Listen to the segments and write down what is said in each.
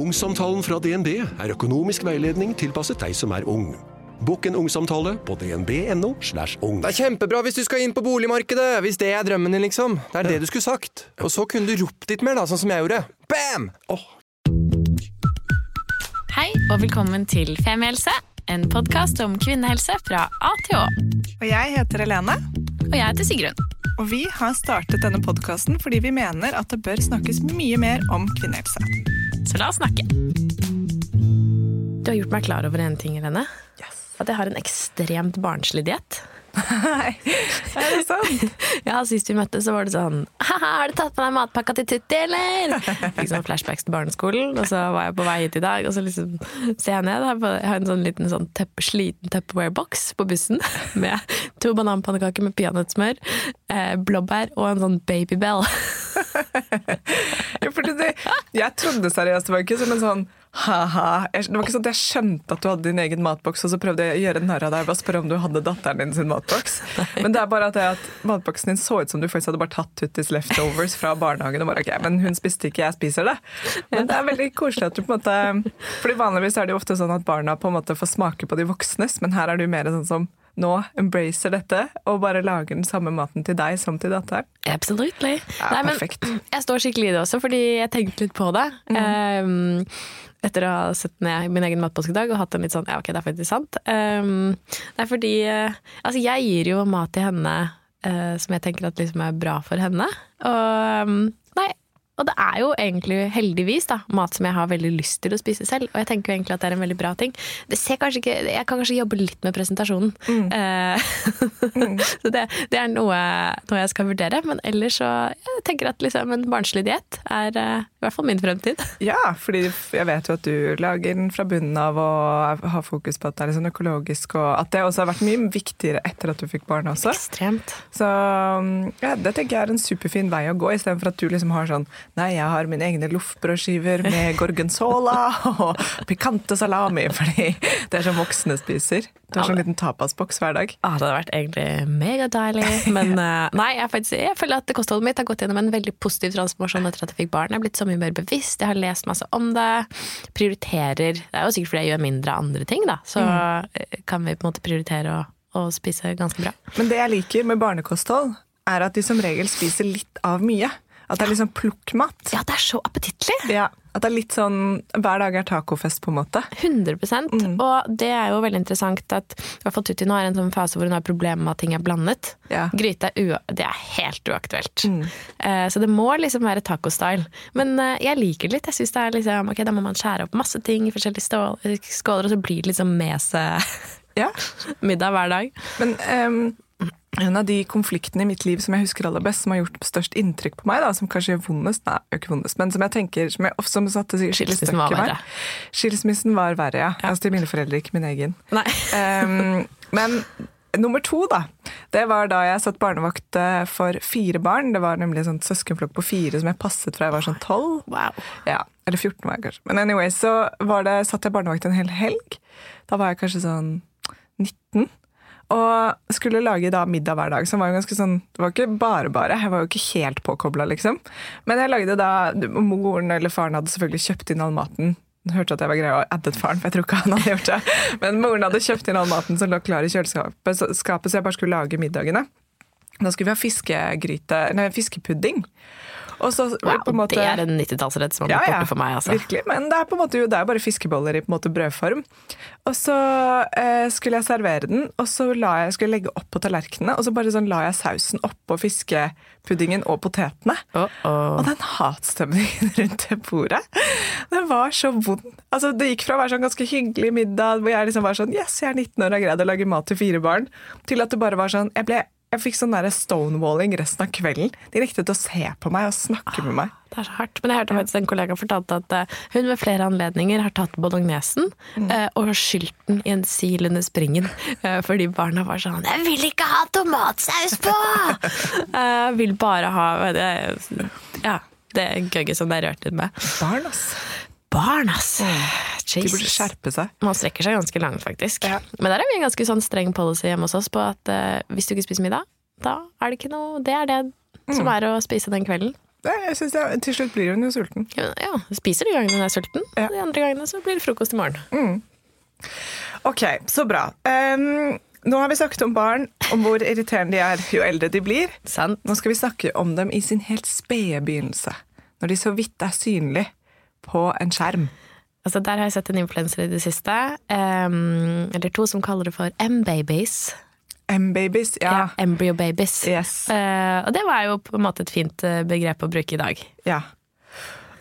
Ungsamtalen fra DNB er økonomisk veiledning tilpasset deg som er ung. Bokk en ungsamtale på dnb.no. slash ung. Det er kjempebra hvis du skal inn på boligmarkedet, hvis det er drømmen din, liksom. Det er det du skulle sagt. Og så kunne du ropt litt mer, da, sånn som jeg gjorde. Bam! Hei og velkommen til Femihelse, en podkast om kvinnehelse fra A til Å. Og jeg heter Helene. Og jeg heter Sigrun. Og vi har startet denne podkasten fordi vi mener at det bør snakkes mye mer om kvinnehelse. Så la oss snakke. Du har gjort meg klar over en ting, Helene. At jeg har en ekstremt barnslig diett. Nei, er det sant? Ja, Sist vi møttes, så var det sånn Haha, har du tatt med deg matpakka til Tutti, eller? Fikk sånn flashbacks til barneskolen, og så var jeg på vei hit i dag, og så liksom ser jeg ned. Jeg har en sånn liten sånn tepp, sliten Tupperware-boks på bussen med to bananpannekaker med peanøttsmør, eh, blåbær og en sånn Babybell. Ja, fordi det, jeg trodde seriøst det var ikke som en sånn ha-ha. Det var ikke sånn at jeg skjønte at du hadde din egen matboks, og så prøvde jeg å gjøre narr av deg ved å spørre om du hadde datteren din sin matboks. Men det er bare at, det at matboksen din så ut som du faktisk hadde bare tatt Tuttis leftovers fra barnehagen. og bare, ok, Men hun spiste ikke, jeg spiser det. Men det er veldig koselig at du på en måte Fordi vanligvis er det jo ofte sånn at barna på en måte får smake på de voksnes, men her er du mer sånn som nå embracer dette og bare lager den samme maten til deg som til datteren. Absolutely. Ja, Nei, men jeg står skikkelig i det også, fordi jeg tenkte litt på det. Um, etter å ha sett ned min egen i dag og hatt en litt sånn Ja, ok, det er faktisk sant. Um, det er fordi uh, Altså, jeg gir jo mat til henne uh, som jeg tenker at liksom er bra for henne. Og um, Nei. Og det er jo egentlig heldigvis da, mat som jeg har veldig lyst til å spise selv. Og jeg tenker jo egentlig at det er en veldig bra ting. Det ser kanskje ikke, Jeg kan kanskje jobbe litt med presentasjonen. Mm. så det, det er noe, noe jeg skal vurdere. Men ellers så jeg tenker at liksom en barnslig diett er eh, i hvert fall min fremtid. Ja, fordi jeg vet jo at du lager den fra bunnen av og har fokus på at det er liksom økologisk, og at det også har vært mye viktigere etter at du fikk barn også. Ekstremt. Så ja, det tenker jeg er en superfin vei å gå, istedenfor at du liksom har sånn Nei, jeg har mine egne loffbrødskiver med gorgonzola og pikante salami, fordi det er sånn voksne spiser. Du har sånn liten tapasboks hver dag. Ah, det hadde vært egentlig megadeilig. Men eh, nei, jeg, faktisk, jeg føler at kostholdet mitt har gått gjennom en veldig positiv transformasjon etter at jeg fikk barn. Jeg har blitt så mye mer bevisst, jeg har lest masse om det. Prioriterer Det er jo sikkert fordi jeg gjør mindre andre ting, da. Så mm. kan vi på en måte prioritere å, å spise ganske bra. Men det jeg liker med barnekosthold, er at de som regel spiser litt av mye. At det er liksom plukkmat. Ja, det er så appetittlig! Ja, at det er litt sånn Hver dag er tacofest, på en måte. 100 mm. Og det er jo veldig interessant at i hvert fall Tutti nå har en sånn fase hvor hun har problemer med at ting er blandet. Ja. Gryte er det er helt uaktuelt. Eh, så det må liksom være tacostyle. Men uh, jeg liker det litt. Jeg synes det er liksom, ok, Da må man skjære opp masse ting i forskjellige stål, skåler, og så blir det liksom med seg middag hver dag. Men ehm, en av de konfliktene i mitt liv som jeg husker aller best, som har gjort størst inntrykk på meg, da, som kanskje gjør vondest, nei, ikke vondest, men som jeg tenker som, jeg, som satte skikkelig støkk var i meg. Skilsmissen var verre, ja. Altså til mine foreldre, ikke min egen. Ehm, men nummer to, da. Det var da jeg satt barnevakt eh, for fire barn. Det var nemlig en sånn søskenflokk på fire som jeg passet fra jeg var sånn tolv. Wow. Ja, eller 14 var jeg kanskje. Men anyway, så var det, satt jeg barnevakt en hel helg. Da var jeg kanskje sånn 19. Og skulle lage da middag hver dag. Som var jo ganske sånn, det var ikke bare bare, jeg var jo ikke helt påkobla, liksom. Men jeg lagde da Moren eller faren hadde selvfølgelig kjøpt inn all maten. hun hørte at jeg var grei og addet faren, for jeg tror ikke han hadde gjort det. Men moren hadde kjøpt inn all maten som lå klar i kjøleskapet, skapet, så jeg bare skulle lage middagene. Da skulle vi ha fiskegryte, nei, fiskepudding. Så wow måte Det er en 90-tallsrett som har blitt borte for meg. Altså. Virkelig, men det er på en måte det er bare fiskeboller i på en måte brødform. Og så eh, skulle jeg servere den, og så la jeg, skulle jeg legge opp på tallerkenene, og så bare sånn la jeg sausen oppå fiskepuddingen og potetene. Oh, oh. Og den hatstemningen rundt det bordet, den var så vond. Altså, det gikk fra å være sånn ganske hyggelig middag, hvor jeg liksom var sånn Yes, jeg er 19 år og har greid å lage mat til fire barn, til at det bare var sånn Jeg ble jeg fikk sånn der stonewalling resten av kvelden. De nektet å se på meg og snakke med meg. Det er så hardt. Men jeg hørte faktisk en kollega fortalte at eh, hun ved flere anledninger har tatt bolognesen mm. og skylt den i en sil under springen. eh, fordi barna var sånn 'Jeg vil ikke ha tomatsaus på!' jeg vil bare ha eh, Ja, det gøgget som det er rørt inn med. Barn, ass. Barn, ass! De burde skjerpe seg. Man strekker seg ganske langt, faktisk. Ja. Men der er vi en ganske sånn streng policy hjemme hos oss på at uh, hvis du ikke spiser middag, da er det ikke noe Det er det som er å spise den kvelden. Det, jeg synes det, til slutt blir hun jo sulten. Ja, ja, spiser de gangene hun er sulten. Ja. De andre gangene så blir det frokost i morgen. Ok, så bra. Um, nå har vi snakket om barn, om hvor irriterende de er jo eldre de blir. Sant? Nå skal vi snakke om dem i sin helt spede begynnelse. Når de så vidt er synlige på en skjerm. Altså, der har jeg sett en influenser i det siste, um, eller to som kaller det for M-babies. M-babies, ja. Embryo babies. Yes. Uh, og det var jo på en måte et fint eh, begrep å bruke i dag. Ja.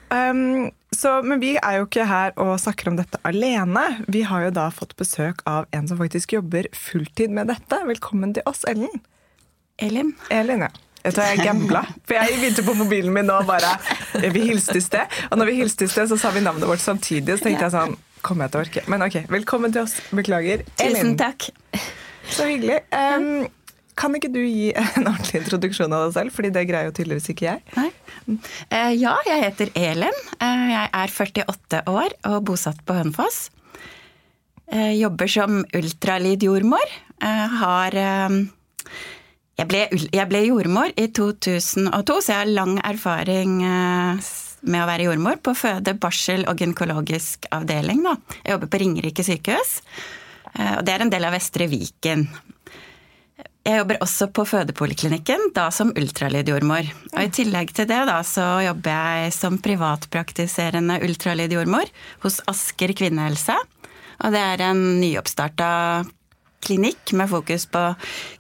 Um, så, men vi er jo ikke her og snakker om dette alene. Vi har jo da fått besøk av en som faktisk jobber fulltid med dette. Velkommen til oss, Ellen. Elin. Elin, ja. Jeg tror jeg gambla. For jeg begynte på mobilen min og bare Vi hilste i sted. Og når vi hilste i sted, så sa vi navnet vårt samtidig. Så tenkte jeg sånn Kommer jeg til å orke? Men ok, velkommen til oss. Beklager. Tusen takk. Så hyggelig. Um, kan ikke du gi en ordentlig introduksjon av deg selv? Fordi det greier jo tydeligvis ikke jeg. Nei. Eh, ja, jeg heter Elin. Eh, jeg er 48 år og bosatt på Hønefoss. Eh, jobber som ultralydjordmor. Har jeg, ble, jeg ble jordmor i 2002, så jeg har lang erfaring eh, med å være jordmor på føde-, barsel- og gynekologisk avdeling. Da. Jeg jobber på Ringerike sykehus, eh, og det er en del av Vestre Viken. Jeg jobber også på fødepoliklinikken, da som ultralydjordmor. Og i tillegg til det da, så jobber jeg som privatpraktiserende ultralydjordmor hos Asker kvinnehelse. Og det er en nyoppstarta klinikk med fokus på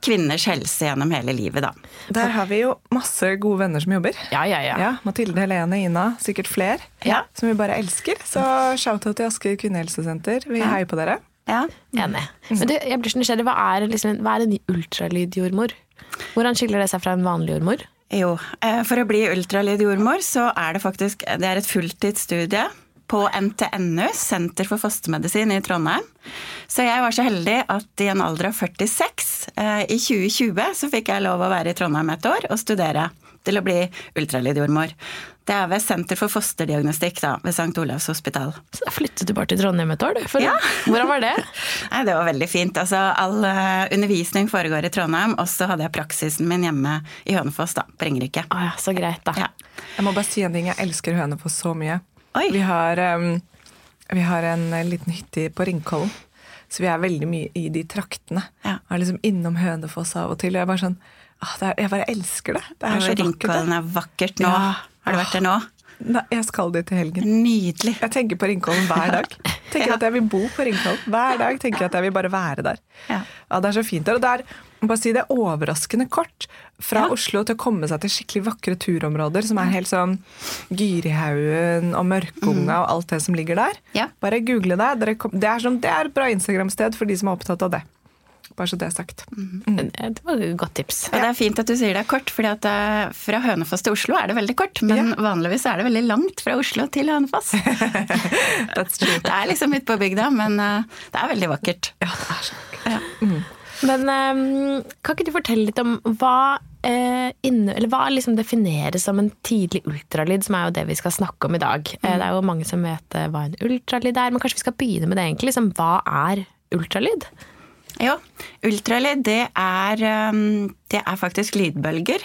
kvinners helse gjennom hele livet, da. Der har vi jo masse gode venner som jobber. Ja, ja, ja. Ja, Mathilde, Helene, Ina, sikkert flere. Ja. Som vi bare elsker. Så shout-out til Asker kvinnehelsesenter. Vi heier på dere. Ja. Enig. Men du, jeg blir så nysgjerrig. Hva er, liksom, hva er en ultralydjordmor? Hvordan skiller det seg fra en vanlig jordmor? Jo, eh, for å bli ultralydjordmor så er det faktisk det er et fulltidsstudie på NTNU, Senter for fostermedisin i Trondheim. Så jeg var så heldig at i en alder av 46, eh, i 2020, så fikk jeg lov å være i Trondheim et år og studere til å bli ultralydjordmor. Det er ved Senter for fosterdiagnostikk da, ved St. Olavs hospital. Så da flyttet du bare til Trondheim et år, du. For, Ja. Hvordan var det? Nei, det var veldig fint. Altså, all eh, undervisning foregår i Trondheim, og så hadde jeg praksisen min hjemme i Hønefoss, da, på Ringerike. Ah, ja, så greit, da. Ja. Jeg må bare si en ting. Jeg elsker Hønefoss så mye. Oi. Vi har, um, vi har en eh, liten hytte på Ringkollen. Så vi er veldig mye i de traktene. Ja. Er liksom innom Hønefoss av og til. Og jeg bare sånn ah, er, Jeg bare elsker det. Det er så vakkert. Ringkollen er vakkert nå. Ja. Har du vært der nå? Nei, jeg skal dit til helgen. Nydelig. Jeg tenker på Ringkollen hver dag. Tenker at jeg vil bo på Ringkollen. Hver dag tenker jeg at jeg vil bare være der. Ja. Ja, Det er så fint der. Og det er, bare si det er overraskende kort fra Ja. Oslo til å komme seg til skikkelig vakre turområder som er helt sånn Gyrihaugen og Mørkunga og alt det som ligger der. Ja. Bare google det. Dere kom, det, er sånn, det er et bra Instagram-sted for de som er opptatt av det. Bare så det er sagt. Men, eh, Det var et godt tips. Og det er fint at du sier det er kort, for eh, fra Hønefoss til Oslo er det veldig kort. Men vanligvis er det veldig langt fra Oslo til Hønefoss. That's true. det er liksom midt på bygda, men eh, det er veldig vakkert. Ja, det er så Ja. Men eh, kan ikke du fortelle litt om hva, eh, inne, eller hva liksom defineres som en tidlig ultralyd, som er jo det vi skal snakke om i dag. Eh, det er jo mange som vet eh, hva en ultralyd er, men kanskje vi skal begynne med det egentlig. Liksom, hva er ultralyd? Jo, ultralyd det er, um, det er faktisk lydbølger.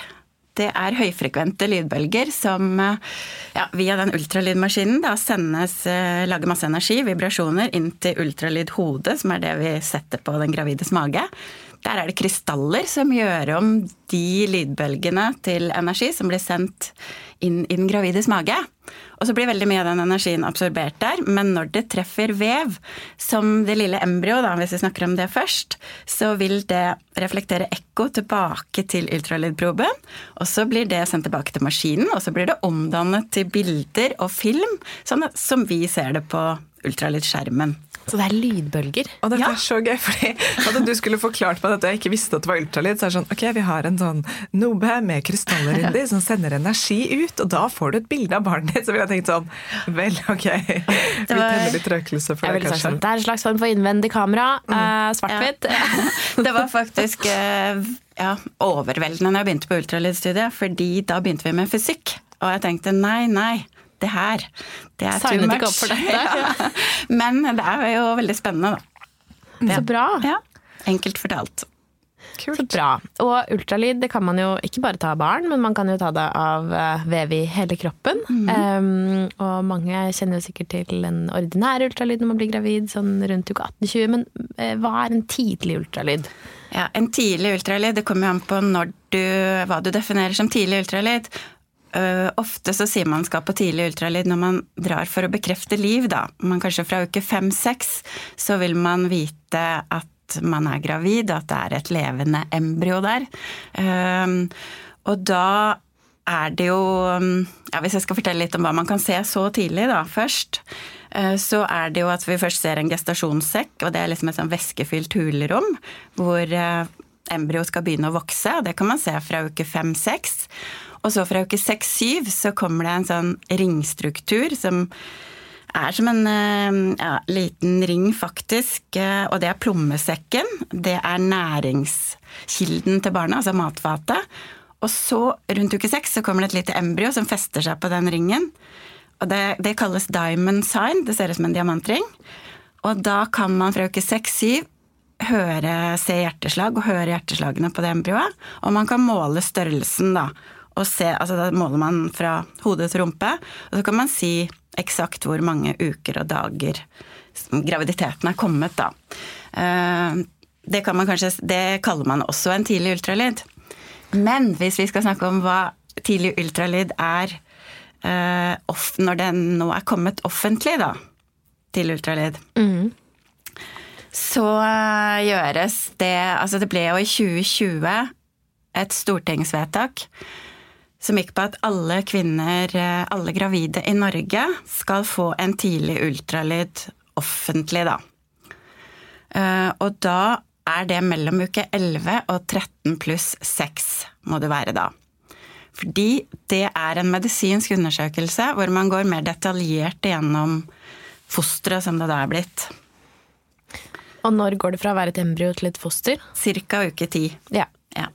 Det er høyfrekvente lydbølger som uh, ja, via den ultralydmaskinen da sendes, lager masse energi, vibrasjoner, inn til ultralydhodet, som er det vi setter på den gravides mage. Der er det krystaller som gjør om de lydbølgene til energi som blir sendt inn i den gravides mage. Og så blir veldig mye av den energien absorbert der, men når det treffer vev, som det lille embryoet, hvis vi snakker om det først, så vil det reflektere ekko tilbake til ultralydproben. Og så blir det sendt tilbake til maskinen, og så blir det omdannet til bilder og film, sånn som vi ser det på ultralydskjermen. Så det er lydbølger. Og dette Ja. er så gøy, fordi hadde du skulle forklart meg dette og jeg ikke visste at det var ultralyd, så er det sånn ok, vi har en sånn nobe med krystaller inni som sender energi ut, og da får du et bilde av barnet ditt. Så ville jeg tenkt sånn vel, ok. Vi var- tenner litt røkelse for deg, det, kanskje. sånn, det er en slags form for innvendig kamera. eh, Svart-hvitt. Det var faktisk uh, ja, overveldende når jeg begynte på ultralydstudiet, fordi da begynte vi med fysikk. Og jeg tenkte nei, nei, det her, det er too much. ikke opp for dette. Ja. Men det er jo veldig spennende, da. Så bra. Ja, enkelt fortalt. Kult. Så bra. Og ultralyd det kan man jo ikke bare ta av barn, men man kan jo ta det av eh, vev i hele kroppen. Um, og mange kjenner jo sikkert til en ordinær ultralyd når man blir gravid, sånn rundt uke 18-20. Men uh, hva er en tidlig ultralyd? Ja, En tidlig ultralyd, det kommer jo an på du, hva du definerer som tidlig ultralyd. Øh, ofte så sier man skal på tidlig ultralyd når man drar for å bekrefte liv, da. Men kanskje fra uke fem-seks så vil man vite at man er gravid, at det er et levende embryo der. Um, og da er det jo ja, Hvis jeg skal fortelle litt om hva man kan se så tidlig, da, først. eh, Så er det jo at vi først ser en gestasjonssekk, og det er liksom et sånn væskefylt hulrom hvor eh, embryo skal begynne å vokse, og det kan man se fra uke fem-seks. Og så fra uke seks-syv så kommer det en sånn ringstruktur som er som en eh, ja, liten ring, faktisk. eh, Og det er plommesekken. Det er næringskilden til barnet, altså matfatet. Og så, rundt uke seks, så kommer det et lite embryo som fester seg på den ringen. Og det, det kalles diamond sign. Det ser ut som en diamantring. Og da kan man fra uke seks-syv høre, se hjerteslag og høre hjerteslagene på det embryoet. Og man kan måle størrelsen, da. Og se, altså da måler man fra hode til rumpe, og så kan man si eksakt hvor mange uker og dager graviditeten er kommet, da. Eh, Det, kan man kanskje, det kaller man også en tidlig ultralyd. Men hvis vi skal snakke om hva tidlig ultralyd er eh, når den nå er kommet offentlig, da, tidlig ultralyd, så eh, gjøres det Altså det ble jo i 2020 et stortingsvedtak som gikk på at alle kvinner, eh, alle gravide i Norge, skal få en tidlig ultralyd offentlig, da. Eh, Og da er det mellom uke 11 og 13 pluss 6 må det være da. Fordi det er en medisinsk undersøkelse hvor man går mer detaljert gjennom fosteret som det da er blitt. Og når går det fra å være et embryo til et foster? Cirka uke 10. Ja. Ja.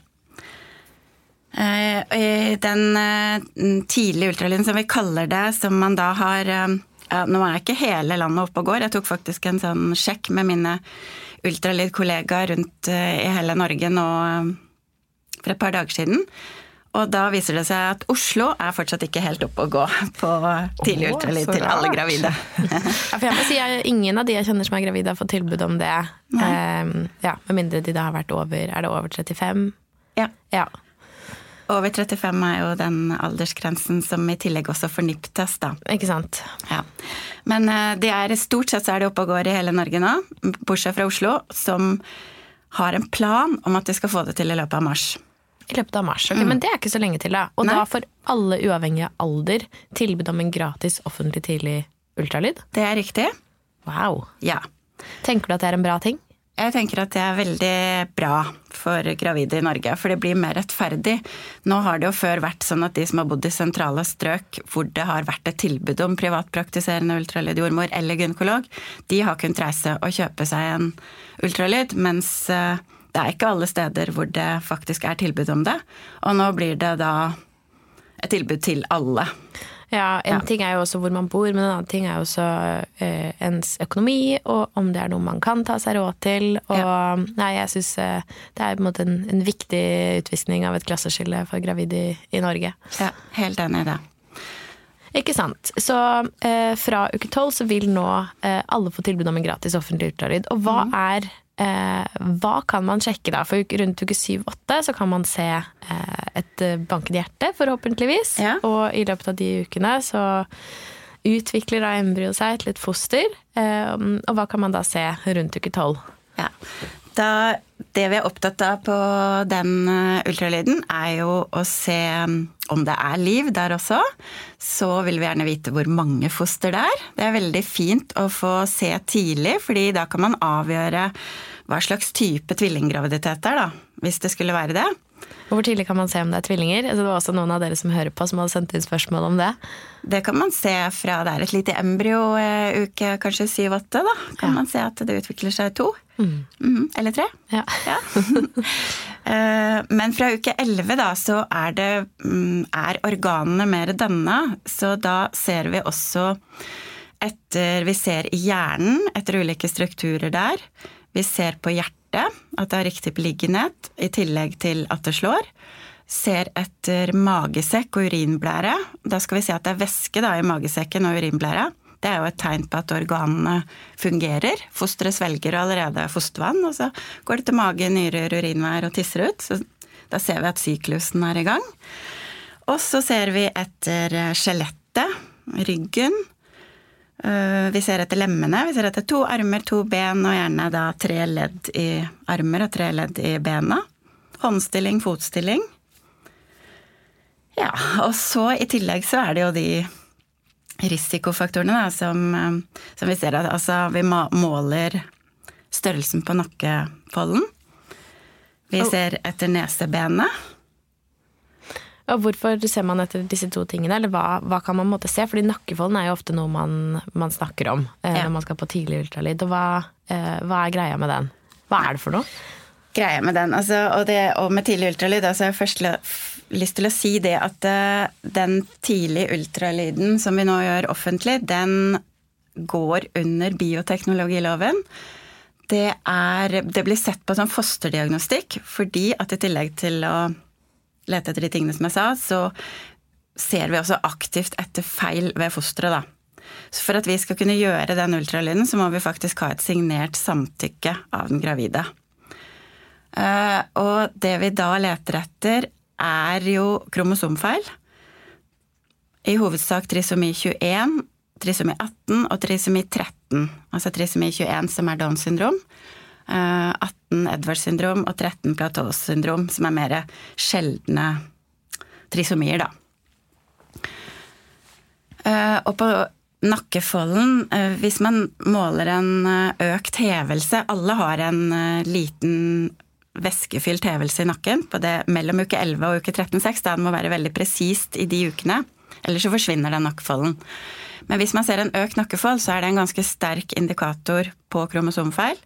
Eh, Den eh, tidlige ultralyden som vi kaller det, som man da har eh, ja, Nå er ikke hele landet oppe og går. Jeg tok faktisk en sånn sjekk med mine ultralydkollegaer rundt i hele Norge nå for et par dager siden. Og da viser det seg at Oslo er fortsatt ikke helt oppe å gå på tidlig ultralyd til alle gravide. Ja, for jeg må si, at Ingen av de jeg kjenner som er gravide, har fått tilbud om det. Um, ja, Med mindre de da har vært over Er det over 35? Ja. Ja. Over 35 er jo den aldersgrensen som i tillegg også får NIPT-test, da. Ikke sant? Ja. Men eh, det er, stort sett så er det oppe og går i hele Norge nå, bortsett fra Oslo, som har en plan om at de skal få det til i løpet av mars. I løpet av mars. ok, Men det er ikke så lenge til, da. Og Mm. Nei. da får alle uavhengig av alder tilbud om en gratis offentlig tidlig ultralyd? Det er riktig? Wow. Ja. Tenker du at det er en bra ting? Jeg tenker at det er veldig bra for gravide i Norge, for det blir mer rettferdig. Nå har det jo før vært sånn at de som har bodd i sentrale strøk hvor det har vært et tilbud om privatpraktiserende ultralydjordmor eller gynekolog, de har kunnet reise og kjøpe seg en ultralyd, mens eh, det er ikke alle steder hvor det faktisk er tilbud om det. Og nå blir det da et tilbud til alle. Ja, En Ja. ting er jo også hvor man bor, men en annen ting er jo også eh, ens økonomi, og om det er noe man kan ta seg råd til. Og nei, jeg syns eh, det er på en måte en, en viktig utvisning av et klasseskille for gravide i, i Norge. Ja, helt enig i det. Ikke sant. Så eh, fra uke tolv så vil nå alle få tilbud om en gratis offentlig ultralyd. Og hva er eh, Hva kan man sjekke da? For rundt uke syv-åtte så kan man se eh, et eh, bankende hjerte, forhåpentligvis. Ja. Og i løpet av de ukene så utvikler da embryoet seg til et foster. Eh, og hva kan man da se rundt uke tolv? Ja. Da, det vi er opptatt av på den eh, ultralyden, er jo å se mm, om det er liv der også. Så vil vi gjerne vite hvor mange foster det er. Det er veldig fint å få se tidlig, fordi da kan man avgjøre hva slags type tvillinggraviditet det er, da. Hvis det skulle være det. Hvor tidlig kan man se om det er tvillinger? Altså, det var også noen av dere som hører på som hadde sendt inn spørsmål om det. Det kan man se fra det er et lite embryo eh, uke kanskje syv-åtte, da. Kan man se at det utvikler seg to. Mhm, eller tre. Ja. Ja. Eh, Men fra uke 11 da, så er, det, mm, er organene mer denne, så da ser vi også etter Vi ser i hjernen etter ulike strukturer der. Vi ser på hjertet, hjertet, at det har riktig beliggenhet, i tillegg til at det slår. Ser etter magesekk og urinblære. Da skal vi se at det er væske da, i magesekken og urinblæra. Det er jo et tegn på at organene fungerer. Fosteret svelger allerede fostervann, og så går det til mage, nyrer, urinveier og tisser ut. Så da ser vi at syklusen er i gang. Og så ser vi etter skjelettet, ryggen. Eh, Vi ser etter lemmene. Vi ser etter to armer, to ben og gjerne da tre ledd i armer og tre ledd i bena. Håndstilling, fotstilling. Ja, og så i tillegg så er det jo de risikofaktorene da, som, eh, som vi ser at altså vi måler størrelsen på nakkefolden. Vi ser etter nesebenet. Og hvorfor ser man etter disse to tingene, eller hva, hva kan man måtte se? Fordi nakkefolden er jo ofte noe man, man snakker om eh, Ja. når man skal på tidlig ultralyd. Og hva, eh, hva er greia med den? Hva er det for noe? Greia med den. Altså, og, det, og med tidlig ultralyd altså, Jeg har først lyst til å si det at uh, den tidlig ultralyden som vi nå gjør offentlig, den går under bioteknologiloven. Det, er, det blir sett på som fosterdiagnostikk fordi at i tillegg til å lete etter de tingene som jeg sa, så ser vi også aktivt etter feil ved fosteret, da. Så for at vi skal kunne gjøre den ultralyden, så må vi faktisk ha et signert samtykke av den gravide. Eh, og det vi da leter etter, er jo kromosomfeil. I hovedsak trisomi 21, trisomi 18 og trisomi 13. Altså trisomi 21 som er Downs syndrom, 18 Edwards syndrom og 13 Plateaus syndrom, som er mer sjeldne trisomier, da. Eh, Og på nakkefolden, eh, hvis man måler en eh, økt hevelse Alle har en eh, liten væskefylt hevelse i nakken på det mellom uke 11 og uke 13-6. Da den må være veldig presist i de ukene, ellers så forsvinner den nakkefolden. Men hvis man ser en økt nakkefold, så er det en ganske sterk indikator på kromosomfeil.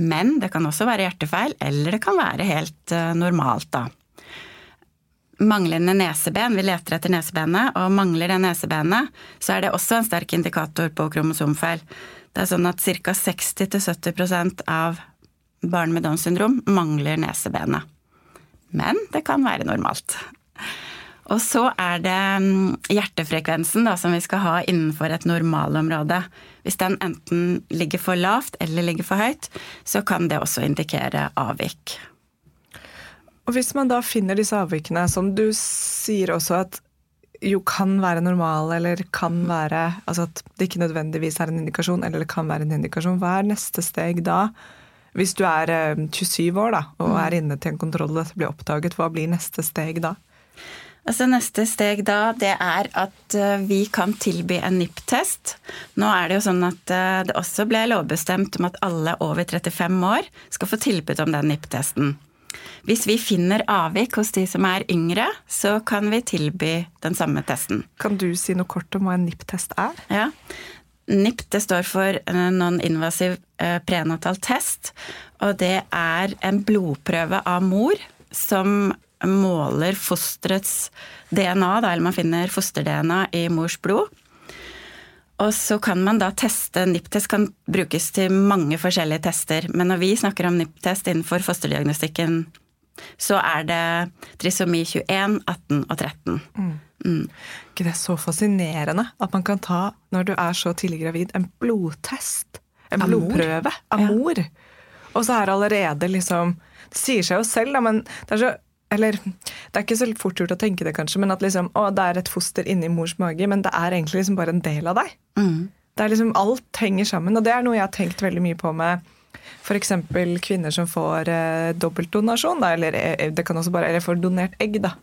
Men det kan også være hjertefeil, eller det kan være helt eh, normalt, da manglende neseben, vi leter etter nesebenet, og mangler det nesebenet, så er det også en sterk indikator på kromosomfeil. Det er sånn at ca. 60-70% av barn med Downs syndrom mangler nesebenet. Men det kan være normalt. Og så er det mm, hjertefrekvensen da, som vi skal ha innenfor et normalområde. Hvis den enten ligger for lavt eller ligger for høyt, så kan det også indikere avvik. Og hvis man da finner disse avvikene, som du sier også at jo kan være normal, eller kan være Altså at det ikke nødvendigvis er en indikasjon, eller det kan være en indikasjon. Hva er neste steg da? Hvis du er eh, 27 år da, og er inne til en kontroll og dette blir oppdaget, hva blir neste steg da? Altså Neste steg da, det er at eh, vi kan tilby en NIPT-test. Nå er det jo sånn at eh, det også ble lovbestemt om at alle over 35 år skal få tilbud om den NIPT-testen. Hvis vi finner avvik hos de som er yngre, så kan vi tilby den samme testen. Kan du si noe kort om hva en NIPT-test er? Ja. NIPT det står for eh, non-invasiv prenatal test, og det er en blodprøve av mor som måler fosterets DNA, da, eller man finner foster-DNA i mors blod. Og så kan man da teste NIPT-test kan brukes til mange forskjellige tester, men når vi snakker om NIPT-test innenfor fosterdiagnostikken, så er det trisomi 21, 18 og 13. Mm. Mm. det er så fascinerende at man kan ta, når du er så tidlig gravid, en blodtest. En Amor. blodprøve av Ja. mor. Og så er det allerede liksom Det sier seg jo selv, da, men det er så eller det er ikke så fort gjort å tenke det, kanskje, men at liksom, å, det er et foster inni mors mage, men det er egentlig liksom bare en del av deg. Mm. Det er liksom, Alt henger sammen, og det er noe jeg har tenkt veldig mye på med f.eks. kvinner som får eh, dobbeltdonasjon, eller eh, det kan også bare, eller får donert egg. da.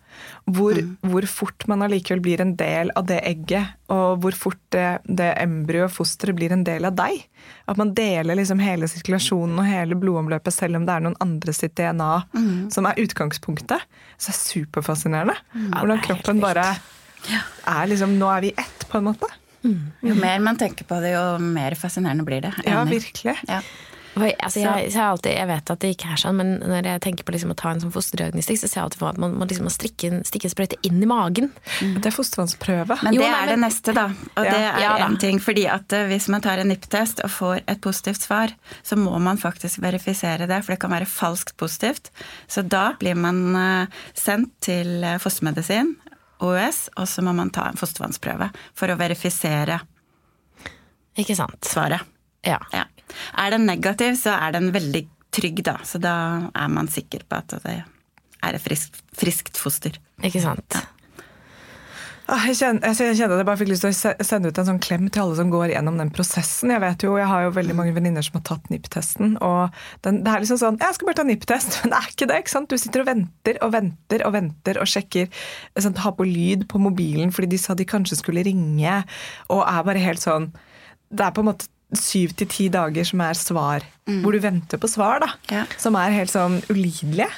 Hvor, hvor fort man allikevel blir en del av det egget, og hvor fort det, det embryoet, fosteret, blir en del av deg. At man deler liksom hele sirkulasjonen og hele blodomløpet, selv om det er noen andre sitt DNA som er utgangspunktet. Så det er superfascinerende. Hvordan kroppen bare er liksom Nå er vi ett, på en måte. Jo mer man tenker på det, jo mer fascinerende blir det. Ja, virkelig. Ja. Altså, jeg, jeg, alltid, jeg vet at det ikke er sånn, men når jeg tenker på liksom å ta en sånn fosterdiagnostikk, så ser jeg alltid for meg at man må liksom strikke en, stikke en sprøyte inn i magen. Det er fostervannsprøve. Men Jo, det nei, er det men- neste, da. Og Ja. det er Ja, en ting. Fordi at eh, hvis man tar en NIPT-test og får et positivt svar, så må man faktisk verifisere det, for det kan være falskt positivt. Så da blir man eh, sendt til eh, fostermedisin, OUS, og så må man ta en fostervannsprøve for å verifisere Ikke sant? svaret. Ja. Ja. Er den negativ, så er den veldig trygg, da. Så da er man sikker på at det er et friskt, friskt foster. Ikke sant? Ja. Jeg kjenner, jeg kjenner at jeg bare fikk lyst til å sende ut en sånn klem til alle som går gjennom den prosessen. Jeg vet jo, jeg har jo veldig mange venninner som har tatt NIPP-testen. og den, Det er liksom sånn Jeg skal bare ta NIPP-test, men det er ikke det. ikke sant? Du sitter og venter og venter og venter og sjekker. Sånn, har på lyd på mobilen fordi de sa de kanskje skulle ringe. Og er bare helt sånn Det er på en måte syv til ti dager som er svar. Hvor du venter på svar, da. Ja. Som er helt sånn ulidelige.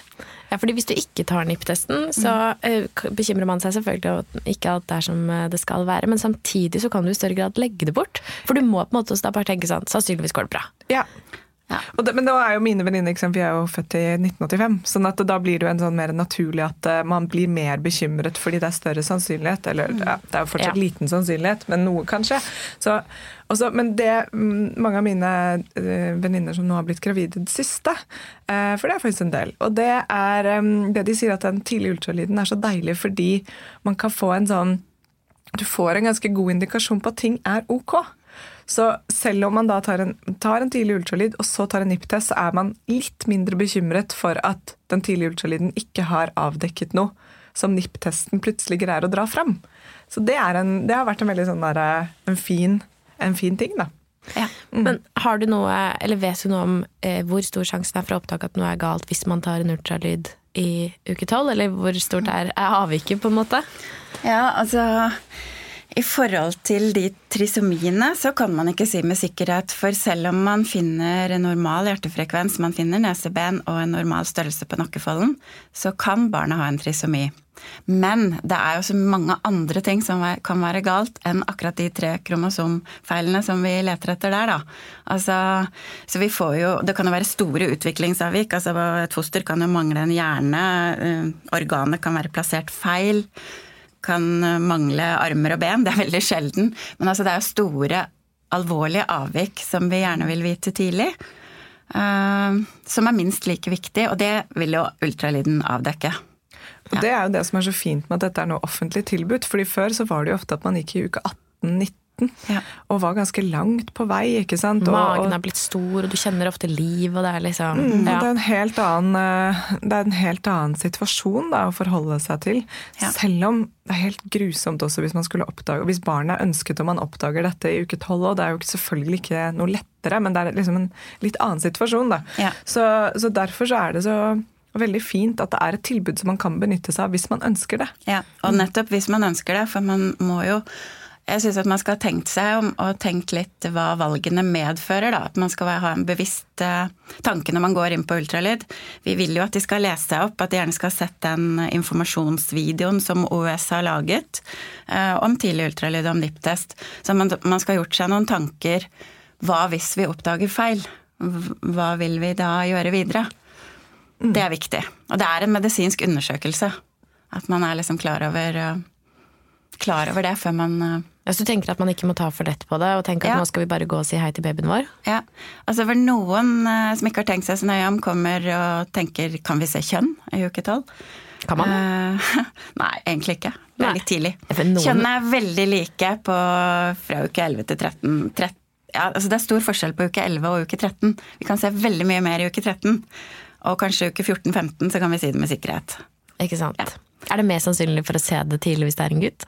Ja, fordi Hvis du ikke tar NIPT-testen, så mm. bekymrer man seg selvfølgelig ikke alt er som eh, det skal være. Men samtidig så kan du i større grad legge det bort. For du må på en måte også da bare tenke sånn Sannsynligvis går det bra. Ja. Ja. Og det, men da er jo mine venninner, vi er jo født i 1985, sånn at da blir det jo en sånn mer naturlig at eh, man blir mer bekymret fordi det er større sannsynlighet. Eller ja, det er jo fortsatt Ja. liten sannsynlighet, men noe kanskje. Så, også, men det mm, mange av mine eh, venninner som nå har blitt gravide det siste, eh, for det er faktisk en del, og det er eh, det de sier at den tidlige ultralyden er så deilig fordi man kan få en sånn du får en ganske god indikasjon på at ting er ok. Så selv om man da tar en, tar en tidlig ultralyd og så tar en NIPT-test, så er man litt mindre bekymret for at den tidlige ultralyden ikke har avdekket noe som NIPT-testen plutselig greier å dra fram. Så det, en, det har vært en veldig sånn der, en, fin, en fin ting, da. Ja. Men har du noe, eller vet du noe om eh, hvor stor sjansen er for å oppdage at noe er galt hvis man tar en ultralyd i uke tolv? Eller hvor stort er, er avviket, på en måte? Ja, altså I forhold til de trisomiene så kan man ikke si med sikkerhet. For selv om man finner en normal hjertefrekvens, man finner neseben og en normal størrelse på nakkefolden, så kan barnet ha en trisomi. Men det er jo så mange andre ting som kan være galt enn akkurat de tre kromosomfeilene som vi leter etter der, da. Altså, så vi får jo Det kan jo være store utviklingsavvik. Altså et foster kan jo mangle en hjerne, eh, organet kan være plassert feil kan mangle armer og ben. Det er veldig sjelden. Men altså, det er jo store, alvorlige avvik som vi gjerne vil vite tidlig. eh, som er minst like viktig, og det vil jo ultralyden avdekke. Og Det er jo det som er så fint med at dette er noe offentlig tilbudt. fordi Før så var det jo ofte at man gikk i uke 18-19 Ja. og var ganske langt på vei. ikke sant? Og, Magen er blitt stor, og du kjenner ofte liv, og det er liksom Mm, ja. Det er en helt annen, eh, det er en helt annen situasjon da, å forholde seg til. Ja. Selv om det er helt grusomt også hvis man skulle oppdage, og hvis barnet er ønsket og man oppdager dette i uke tolv. Og det er jo selvfølgelig ikke noe lettere, men det er liksom en litt annen situasjon. da. Så, så derfor så er det så veldig fint at det er et tilbud som man kan benytte seg av hvis man ønsker det. Ja, og nettopp hvis man ønsker det, for man må jo jeg syns at man skal ha tenkt seg om og tenkt litt hva valgene medfører. da, At man skal ha en bevisst eh, tanke når man går inn på ultralyd. Vi vil jo at de skal lese seg opp, at de gjerne skal ha sett den informasjonsvideoen som OUS har laget eh, om tidlig ultralyd og om NIPT-test. Så man, man skal ha gjort seg noen tanker. Hva hvis vi oppdager feil? Hva vil vi da gjøre videre? Det er viktig. Og det er en medisinsk undersøkelse. At man er liksom klar over, eh, klar over det før man Ja, Så du tenker at man ikke må ta for lett på det, og tenke at Ja. nå skal vi bare gå og si hei til babyen vår? Ja. Altså for noen eh, som ikke har tenkt seg så nøye om, kommer og tenker kan vi se kjønn i uke tolv? Kan man? Eh, nei, egentlig ikke. Det Nei. er litt tidlig. Noen- Kjønn er veldig like på fra uke 11 til 13. 13 ja, altså det er stor forskjell på uke 11 og uke 13. Vi kan se veldig mye mer i uke 13. Og kanskje uke 14-15 så kan vi si det med sikkerhet. Ikke sant? Ja. Er det mer sannsynlig for å se det tidlig hvis det er en gutt?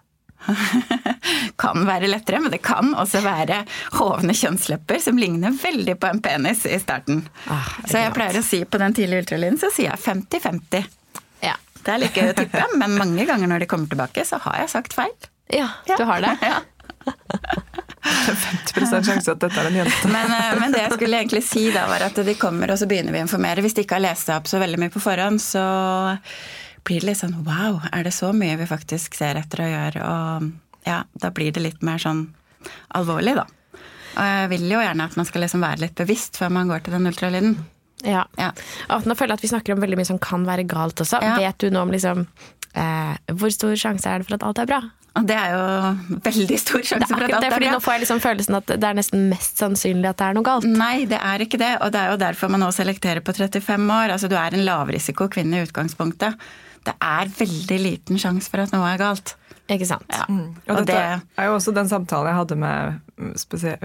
kan være lettere, men det kan også være hovne kjønnslepper som ligner veldig på en penis i starten. Ah, så jeg pleier å si på den tidlige ultralyden, så sier jeg 50-50. Ja. Det er like gøy å tippe, men mange ganger når de kommer tilbake, så har jeg sagt feil. ja, du har det? Ja. 50 sjanse at dette er en jente. Men, eh, men det jeg skulle egentlig si da, var at de kommer, og så begynner vi å informere. Hvis de ikke har lest seg opp så veldig mye på forhånd, så blir det litt sånn wow, er det så mye vi faktisk ser etter å gjøre? Og ja, da blir det litt mer sånn alvorlig, da. Og jeg vil jo gjerne at man skal liksom være litt bevisst før man går til den ultralyden. Ja. Ja. Og nå føler jeg at vi snakker om veldig mye som kan være galt også. Ja. Vet du nå om liksom eh, Hvor stor sjanse er det for at alt er bra? Og det er jo veldig stor sjanse for at alt er fordi bra. Nå får jeg liksom følelsen at det er nesten mest sannsynlig at det er noe galt. Nei, det er ikke det. Og det er jo derfor man nå selekterer på 35 år. Altså du er en lavrisiko kvinne i utgangspunktet. Det er veldig liten sjanse for at noe er galt. Ikke sant? Ja. Og, Og dette det er jo også den samtalen jeg hadde med mm,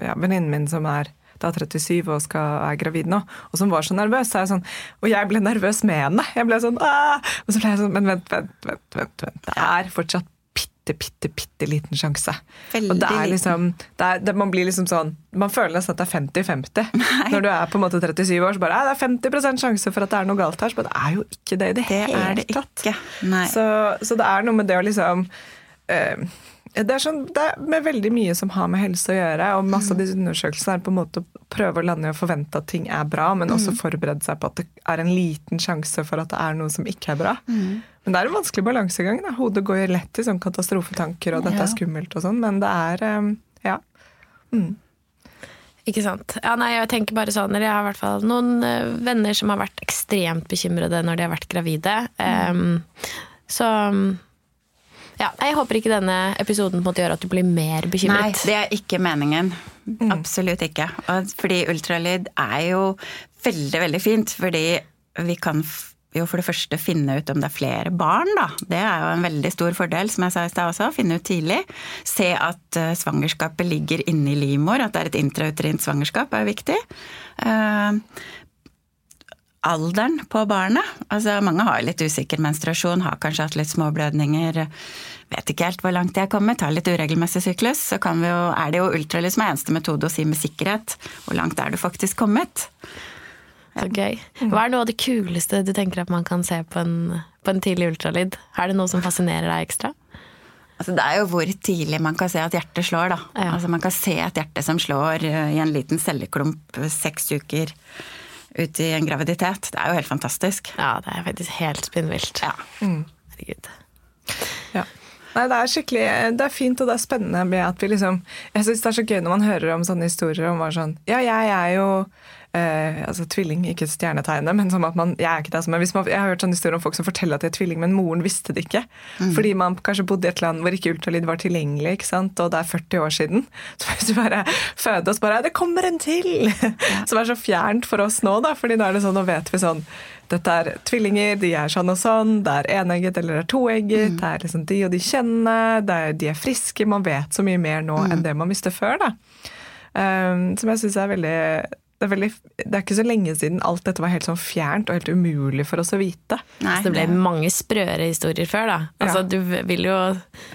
ja, venninnen min som er da 37 og skal, er gravid nå, og som var så nervøs. Så er jeg sånn, og jeg ble nervøs med henne. Jeg ble sånn, Åh! Og så ble jeg sånn Men vent, vent, vent. vent, vent. Det er fortsatt bitte, bitte, bitte liten sjanse. Veldig og det er liksom det er, det, Man blir liksom sånn Man føler nesten at det er 50-50. Når du er på en måte 37 år, så bare det er 50% sjanse for at det er noe galt her. Så bare, det er jo ikke det i det, hele tatt. Så, så det er noe med det å liksom eh, det er, sånn, det er med veldig mye som har med helse å gjøre, og masse av disse undersøkelsene er på en måte å prøve å lande i å forvente at ting er bra, men også forberede seg på at det er en liten sjanse for at det er noe som ikke er bra. Men det er en vanskelig balansegang. Da. Hodet går jo lett i sånn katastrofetanker, og dette er skummelt og sånn, men det er Ja. ja. Ikke sant. Ja, nei, jeg tenker bare sånn, eller jeg har i hvert fall noen eh, venner som har vært ekstremt bekymrede når de har vært gravide. Um, så ja, jeg håper ikke denne episoden på en måte gjør at du blir mer bekymret. Nei, det er ikke meningen. Absolutt ikke. Fordi ultralyd er jo veldig, veldig fint. Fordi vi kan jo for det første finne ut om det er flere barn, da. Det er jo en veldig stor fordel, som jeg sa i stad også. Finne ut tidlig. Se at eh, svangerskapet ligger inni livmor, at det er et intrauterint svangerskap er viktig. Alderen på barnet. Altså, mange har litt usikker menstruasjon, har kanskje hatt litt småblødninger. Vet ikke helt hvor langt de er kommet, har litt uregelmessig syklus. Så kan vi jo, er det jo ultralyd som er eneste metode å si med sikkerhet hvor langt er du faktisk kommet. Så gøy. Hva er noe av det kuleste du tenker at man kan se på en, på en tidlig ultralyd? Er det noe som fascinerer deg ekstra? Altså, det er jo hvor tidlig man kan se at hjertet slår, da. Ja. Altså, man kan se et hjerte som slår eh, i en liten celleklump seks uker ut i en graviditet. Det er jo helt fantastisk. Ja, det er faktisk helt spinnvilt. Ja. Herregud. Ja. Nei, det er skikkelig, det er fint og det er spennende med at vi liksom Jeg syns det er så gøy når man hører om sånne historier om bare sånn Ja, jeg er jo eh, altså tvilling, ikke stjernetegnet, men som at man Jeg er ikke det. Men hvis man, jeg har hørt sånne historier om folk som forteller at de er tvilling, men moren visste det ikke. Fordi man kanskje bodde i et land hvor ikke ultralyd var tilgjengelig, ikke sant? og det er 40 år siden. Så hvis du bare føder oss bare Det kommer en til! Som er så fjernt for oss nå, da. fordi da er det sånn, nå vet vi sånn dette er tvillinger, de er sånn og sånn, det er enegget eller det er toegget, det er liksom de og de kjennene, er, de er friske. Man vet så mye mer nå enn det man visste før. da. Um, som jeg syns er veldig det er, veldig det er ikke så lenge siden alt dette var helt sånn fjernt og helt umulig for oss å vite. Nei, Så det ble mange sprøere historier før, da. Altså, du vil jo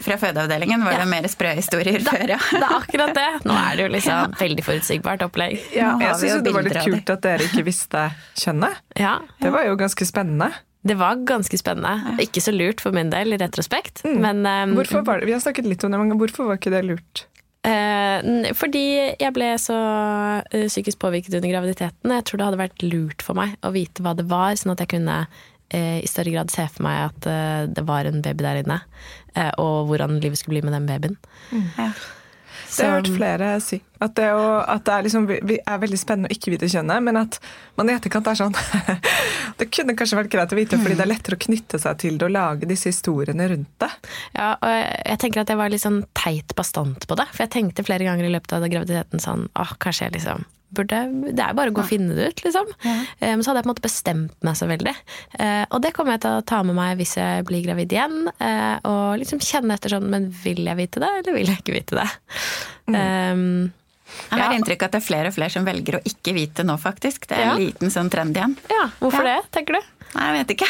Fra fødeavdelingen var det mer sprø historier da, før, ja. det er akkurat det! Nå er det jo liksom veldig forutsigbart opplegg. Ja, jeg syns det var litt kult at dere ikke visste kjønnet. Ja, Det var jo ganske spennende. det var ganske spennende. Ikke så lurt for min del, i retrospekt. Men um, Hvorfor var det, Vi har snakket litt om det, men hvorfor var ikke det lurt? Eh, fordi jeg ble så eh, psykisk påvirket under graviditeten. Jeg tror det hadde vært lurt for meg å vite hva det var, sånn at jeg kunne eh, i større grad se for meg at eh, det var en baby der inne. eh, og hvordan livet skulle bli med den babyen. Ja. Det har jeg hørt flere si. At det, å, at det er, liksom, er veldig spennende å ikke vite kjønnet, men at man i etterkant er sånn Det kunne kanskje vært greit å vite, fordi det er lettere å knytte seg til det og lage disse historiene rundt det. Ja, og jeg, jeg tenker at jeg var litt sånn teit bastant på det. For jeg tenkte flere ganger i løpet av graviditeten sånn åh, kanskje jeg liksom burde Det er bare å gå og finne det ut, liksom. Eh, Men så hadde jeg på en måte bestemt meg så veldig. Eh, Og det kommer jeg til å ta med meg hvis jeg blir gravid igjen. eh, Og liksom kjenne etter sånn Men vil jeg vite det, eller vil jeg ikke vite det? Um, Jeg har Ja. inntrykk av at det er flere og flere som velger å ikke vite nå, faktisk. Det er Ja. en liten sånn trend igjen. ja, hvorfor Ja. det, tenker du? Nei, jeg vet ikke.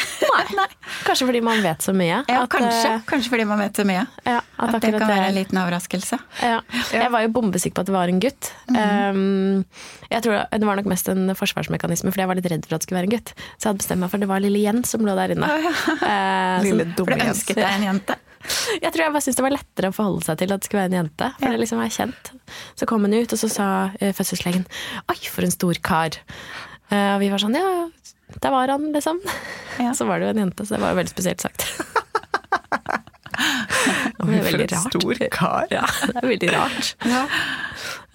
Nei. Kanskje fordi man vet så mye. Ja, at, kanskje. eh, Kanskje fordi man vet så mye. Ja, at At det kan være en liten overraskelse. Ja. Jeg var jo bombesikker på at det var en gutt. um, jeg tror Det var nok mest en forsvarsmekanisme, fordi jeg var litt redd for at det skulle være en gutt. Så jeg hadde bestemt meg for at det var lille Jens som lå der inne. Lille Lille jens For dumme du Jens. ønsket deg en jente. jeg tror jeg bare syntes det var lettere å forholde seg til at det skulle være en jente. For det liksom var kjent. Så kom hun ut, og så sa uh, fødselslegen 'oi, for en stor kar'. Eh, og vi var sånn 'ja, der var han', liksom. Ja. Så var det jo en jente, så det var jo veldig spesielt sagt. Det er veldig rart. for en stor kar. Ja, det er veldig rart. Ja,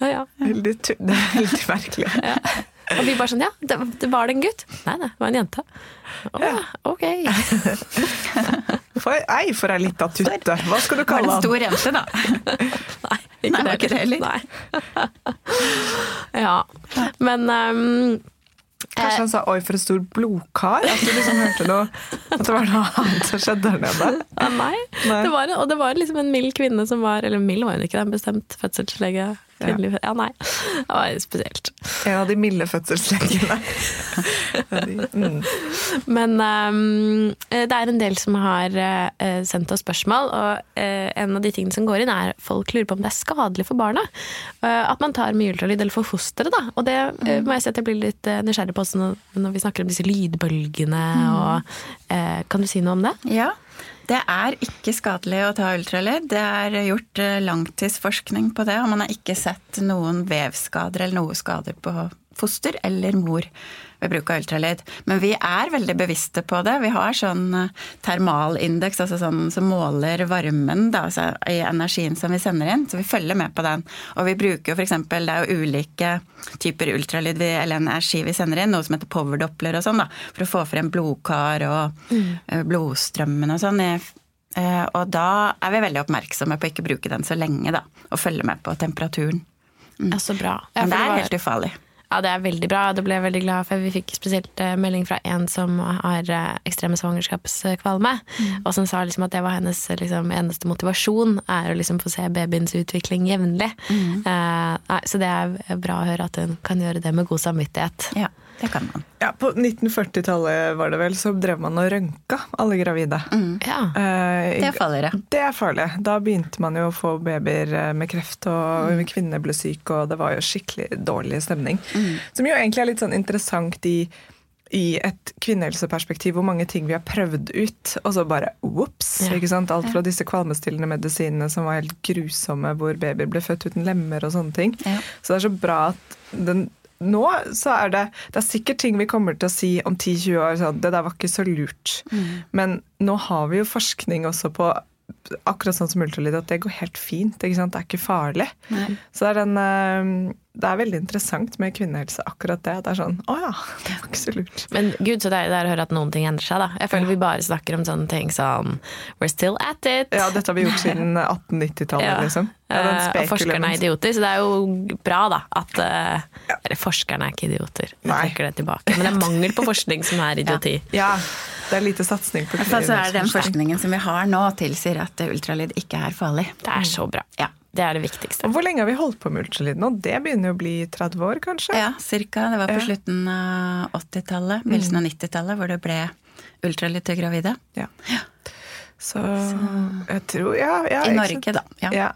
Ja, ja. veldig, det er veldig merkelig. Og vi bare sånn, ja, det, var det en gutt? Nei, nei, det var en jente. Å, ok. For, ei, for ei lita tutte. Hva skal du kalle han? var det en stor jente, da. Nei, ikke Nei, det ikke det heller. Nei. ja, men um, Kanskje han sa 'oi, for en stor blodkar'? At du liksom hørte noe At det var noe annet som skjedde der nede? nei. Nei. Det var, og det var liksom en mild kvinne som var Eller mild var hun ikke, det er en bestemt fødselslege. Kvinnelig, ja. nei. Det var spesielt. En av de milde fødselslegene. Mm. Men um, det er en del som har uh, sendt oss spørsmål, og uh, en av de tingene som går inn, er folk lurer på om det er skadelig for barna. Uh, at man tar mye ultralyd, eller for fosteret, da. Og det uh, må jeg si at jeg blir litt nysgjerrig på også når, når vi snakker om disse lydbølgene. Og, uh, kan du si noe om det? Ja, det er ikke skadelig å ta ultralyd. Det er gjort eh, langtidsforskning på det, og man har ikke sett noen vevskader eller noe skader på foster eller mor ved bruk av ultralyd. Men vi er veldig bevisste på det. Vi har sånn eh, termalindeks, altså sånn som måler varmen da, altså i energien som vi sender inn. Så vi følger med på den. Og vi bruker jo f.eks. det er jo ulike typer ultralyd vi, eller energi vi sender inn, noe som heter powerdoppler og sånn, da, for å få frem blodkar og mm. blodstrømmen og sånn. eh, Og da er vi veldig oppmerksomme på å ikke bruke den så lenge, da. Og følge med på temperaturen. Ja, så bra. Ja, Men det er helt ufarlig. Ja, det er veldig bra. Det ble jeg veldig glad for. Vi fikk spesielt eh, melding fra en som har eh, ekstreme svangerskapskvalme, og som sa liksom at det var hennes eh, liksom, eneste motivasjon, er å liksom få se babyens utvikling jevnlig. Eh, nei, så det er bra å høre at hun kan gjøre det med god samvittighet. Ja, det kan man. Ja, På 1940-tallet var det vel, så drev man og rønka alle gravide. Ja. Eh, Det er farligere. Det er farlig. Da begynte man jo å få babyer eh, med kreft, og kvinner ble syke, og det var jo skikkelig dårlig stemning. Som jo egentlig er litt sånn interessant i, i et kvinnehelseperspektiv, hvor mange ting vi har prøvd ut, og så bare ops! Ja. ikke sant? Alt fra disse kvalmestillende medisinene som var helt grusomme, hvor babyer ble født uten lemmer og sånne ting. Ja. Så det er så bra at den nå så er det Det er sikkert ting vi kommer til å si om 10-20 år sånn Det der var ikke så lurt. Men nå har vi jo forskning også på akkurat sånn som ultralyd, at det går helt fint. Det er ikke farlig. Så det er, den, eh, det er veldig interessant med kvinnehelse, akkurat det. Det er sånn Å ja, det var ikke så lurt. Men gud, så deilig det er å høre at noen ting endrer seg, da. Jeg føler vi bare snakker om sånne ting som We're still at it. Ja, dette har vi gjort siden 1890-tallet, Ja. liksom. Ja, Eh, og forskerne er idioter, så det er jo bra da at eh, Eller forskerne er ikke idioter, jeg trekker det tilbake. Men det er mangel på forskning som er idioti. Ja, det er lite satsing på I Altså, så er den forskningen som vi har nå, tilsier at ultralyd ikke er farlig. Det er så bra. Ja. Det er det viktigste. Og hvor lenge har vi holdt på med ultralyd nå? Det begynner jo å bli 30 år, kanskje? Ja, cirka. Det var på Ja. slutten av 80-tallet, begynnelsen av 90-tallet, hvor det ble ultralyd til gravide. Ja. Så jeg tror Ja, ja I Norge, da. da. Ja.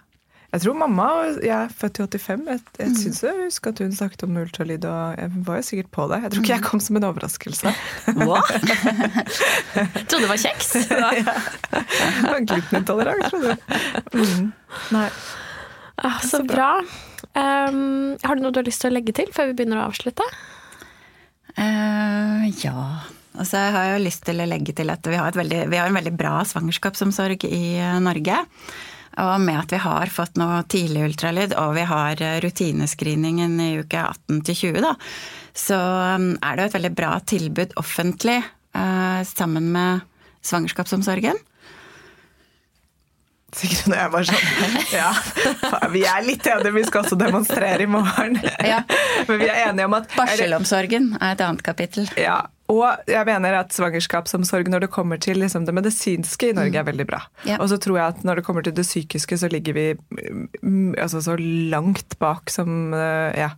Ja. Jeg tror mamma Jeg er født i 85. Jeg, jeg syns jeg husker at hun snakket om ultralyd, og jeg var jo sikkert på det. Jeg tror ikke jeg kom som en overraskelse. Hva? Trodde det var kjeks. Jeg var Glutenintolerant, trodde du. Mm. Nei. Ah, så bra. Um, har du noe du har lyst til å legge til før vi begynner å avslutte? Uh, ja. Og så har jeg jo lyst til å legge til at vi har, et veldig, vi har en veldig bra svangerskapsomsorg i eh, Norge. Og med at vi har fått noe tidlig ultralyd, og vi har eh, rutinescreeningen i uke 18 til 20, da, så um, er det jo et veldig bra tilbud offentlig eh, sammen med svangerskapsomsorgen. Sikkert når jeg var sånn Ja, vi er litt enige, vi skal også demonstrere i morgen. Ja. Men vi er enige om at Barselomsorgen er et annet kapittel. Ja, og jeg mener at svangerskapsomsorg når det kommer til liksom, det medisinske i Norge er veldig bra. Ja. Og så tror jeg at når det kommer til det psykiske, så ligger vi mm, altså, så langt bak som eh, Ja.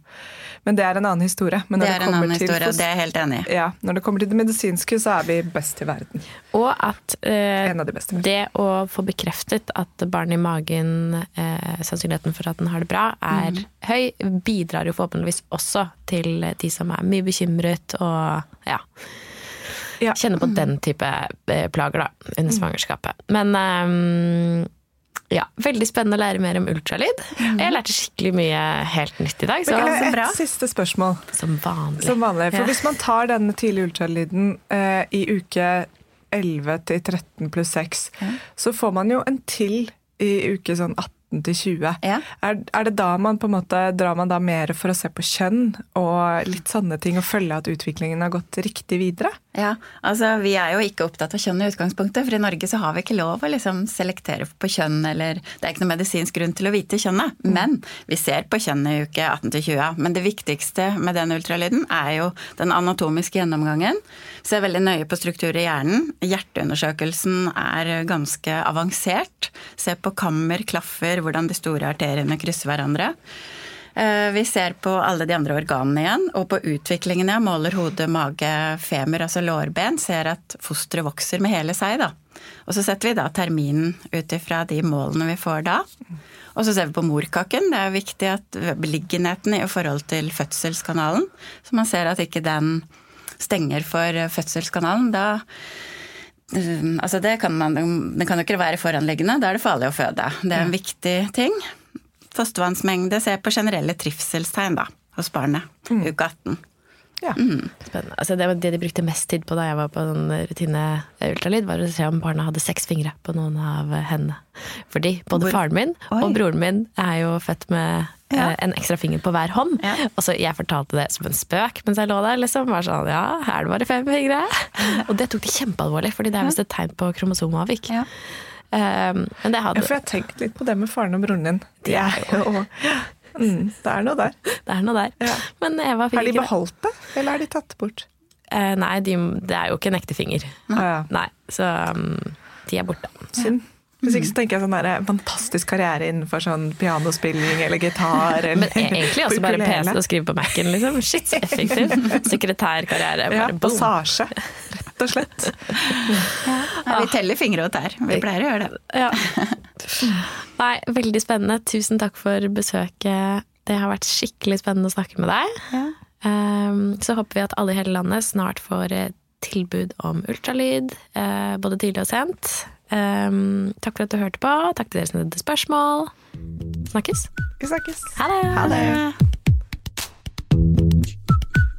Men det er en annen historie. Men Det er en annen historie, til, og det er jeg helt enig i. ja, når det kommer til det medisinske, så er vi best i verden. Og at eh, En av de beste. det å få bekreftet at barnet i magen, eh, sannsynligheten for at den har det bra, er høy, bidrar jo forhåpentligvis også til de som er mye bekymret og ja, Ja. kjenner på den type eh, plager da, under svangerskapet. Men eh, ja, veldig spennende å lære mer om ultralyd. Jeg lærte skikkelig mye helt nytt i dag, så, Men, så et bra. siste spørsmål. Som vanlig. Som vanlig. For Ja. hvis man tar denne tidlige ultralyden eh, i uke 11 til 13 pluss 6, så får man jo en til i uke sånn 18 til 20. Ja. Er, er det da man på en måte drar man da mer for å se på kjønn og litt sånne ting, og følge at utviklingen har gått riktig videre? Ja, altså Vi er jo ikke opptatt av kjønn i utgangspunktet, for i Norge så har vi ikke lov å liksom selektere på kjønn, eller det er ikke noen medisinsk grunn til å vite kjønnet. Men vi ser på kjønn i uke 18-20. Men det viktigste med den ultralyden er jo den anatomiske gjennomgangen. Ser veldig nøye på struktur i hjernen. Hjerteundersøkelsen er ganske avansert. Ser på kammer, klaffer, hvordan de store arteriene krysser hverandre. Eh, Vi ser på alle de andre organene igjen, og på utviklingen jeg måler hode, mage, femur, altså lårben. Ser at fosteret vokser med hele seg, da. Og så setter vi da terminen ut ifra de målene vi får da. Og så ser vi på morkaken. Det er viktig at beliggenheten i forhold til fødselskanalen. Så man ser at ikke den stenger for fødselskanalen. Da Um, Altså det kan man, det kan jo ikke være foranliggende, da er det farlig å føde. Det er en viktig ting. Fostervannsmengde, ser på generelle trivselstegn da, hos barnet. Uke 18. Ja. Spennende. Altså det, det de brukte mest tid på da jeg var på den rutine ultralyd, var å se om barna hadde seks fingre på noen av hendene. Fordi både Hvor- faren min Oi. og broren min er jo født med Ja. eh, en ekstra finger på hver hånd. Ja. Og så jeg fortalte det som en spøk mens jeg lå der. liksom. Var sånn, ja, er det bare fem fingre? Og det tok de kjempealvorlig, fordi det er visst et tegn på kromosomavvik. Ja. Um, men det Ja, for jeg har tenkt litt på det med faren og broren din. De er jo mm, Det er noe der. Det er noe der. Ja. Men Eva fikk Har de beholdt det, eller er de tatt bort? Eh, nei, de, det er jo ikke en ekte finger. Ah, ja. Nei, så um, de er borte. Synd. Hvis ikke så tenker jeg sånn der, fantastisk karriere innenfor sånn pianospilling eller gitar. Eller Men e- egentlig også bare. PC og skrive på Mac-en, liksom. Shit, så effektiv. Sekretærkarriere. Ja, Bare boom. passasje, rett og slett. Ja, vi teller fingre og tær. Vi pleier å gjøre det. Ja. Nei, veldig spennende. Tusen takk for besøket. Det har vært skikkelig spennende å snakke med deg. Ja. så håper vi at alle i hele landet snart får eh, tilbud om ultralyd, eh, både tidlig og sent. Um, takk for at du hørte på. Takk til dere som hadde spørsmål. Snakkes. Vi snakkes. Ha det. Ha det.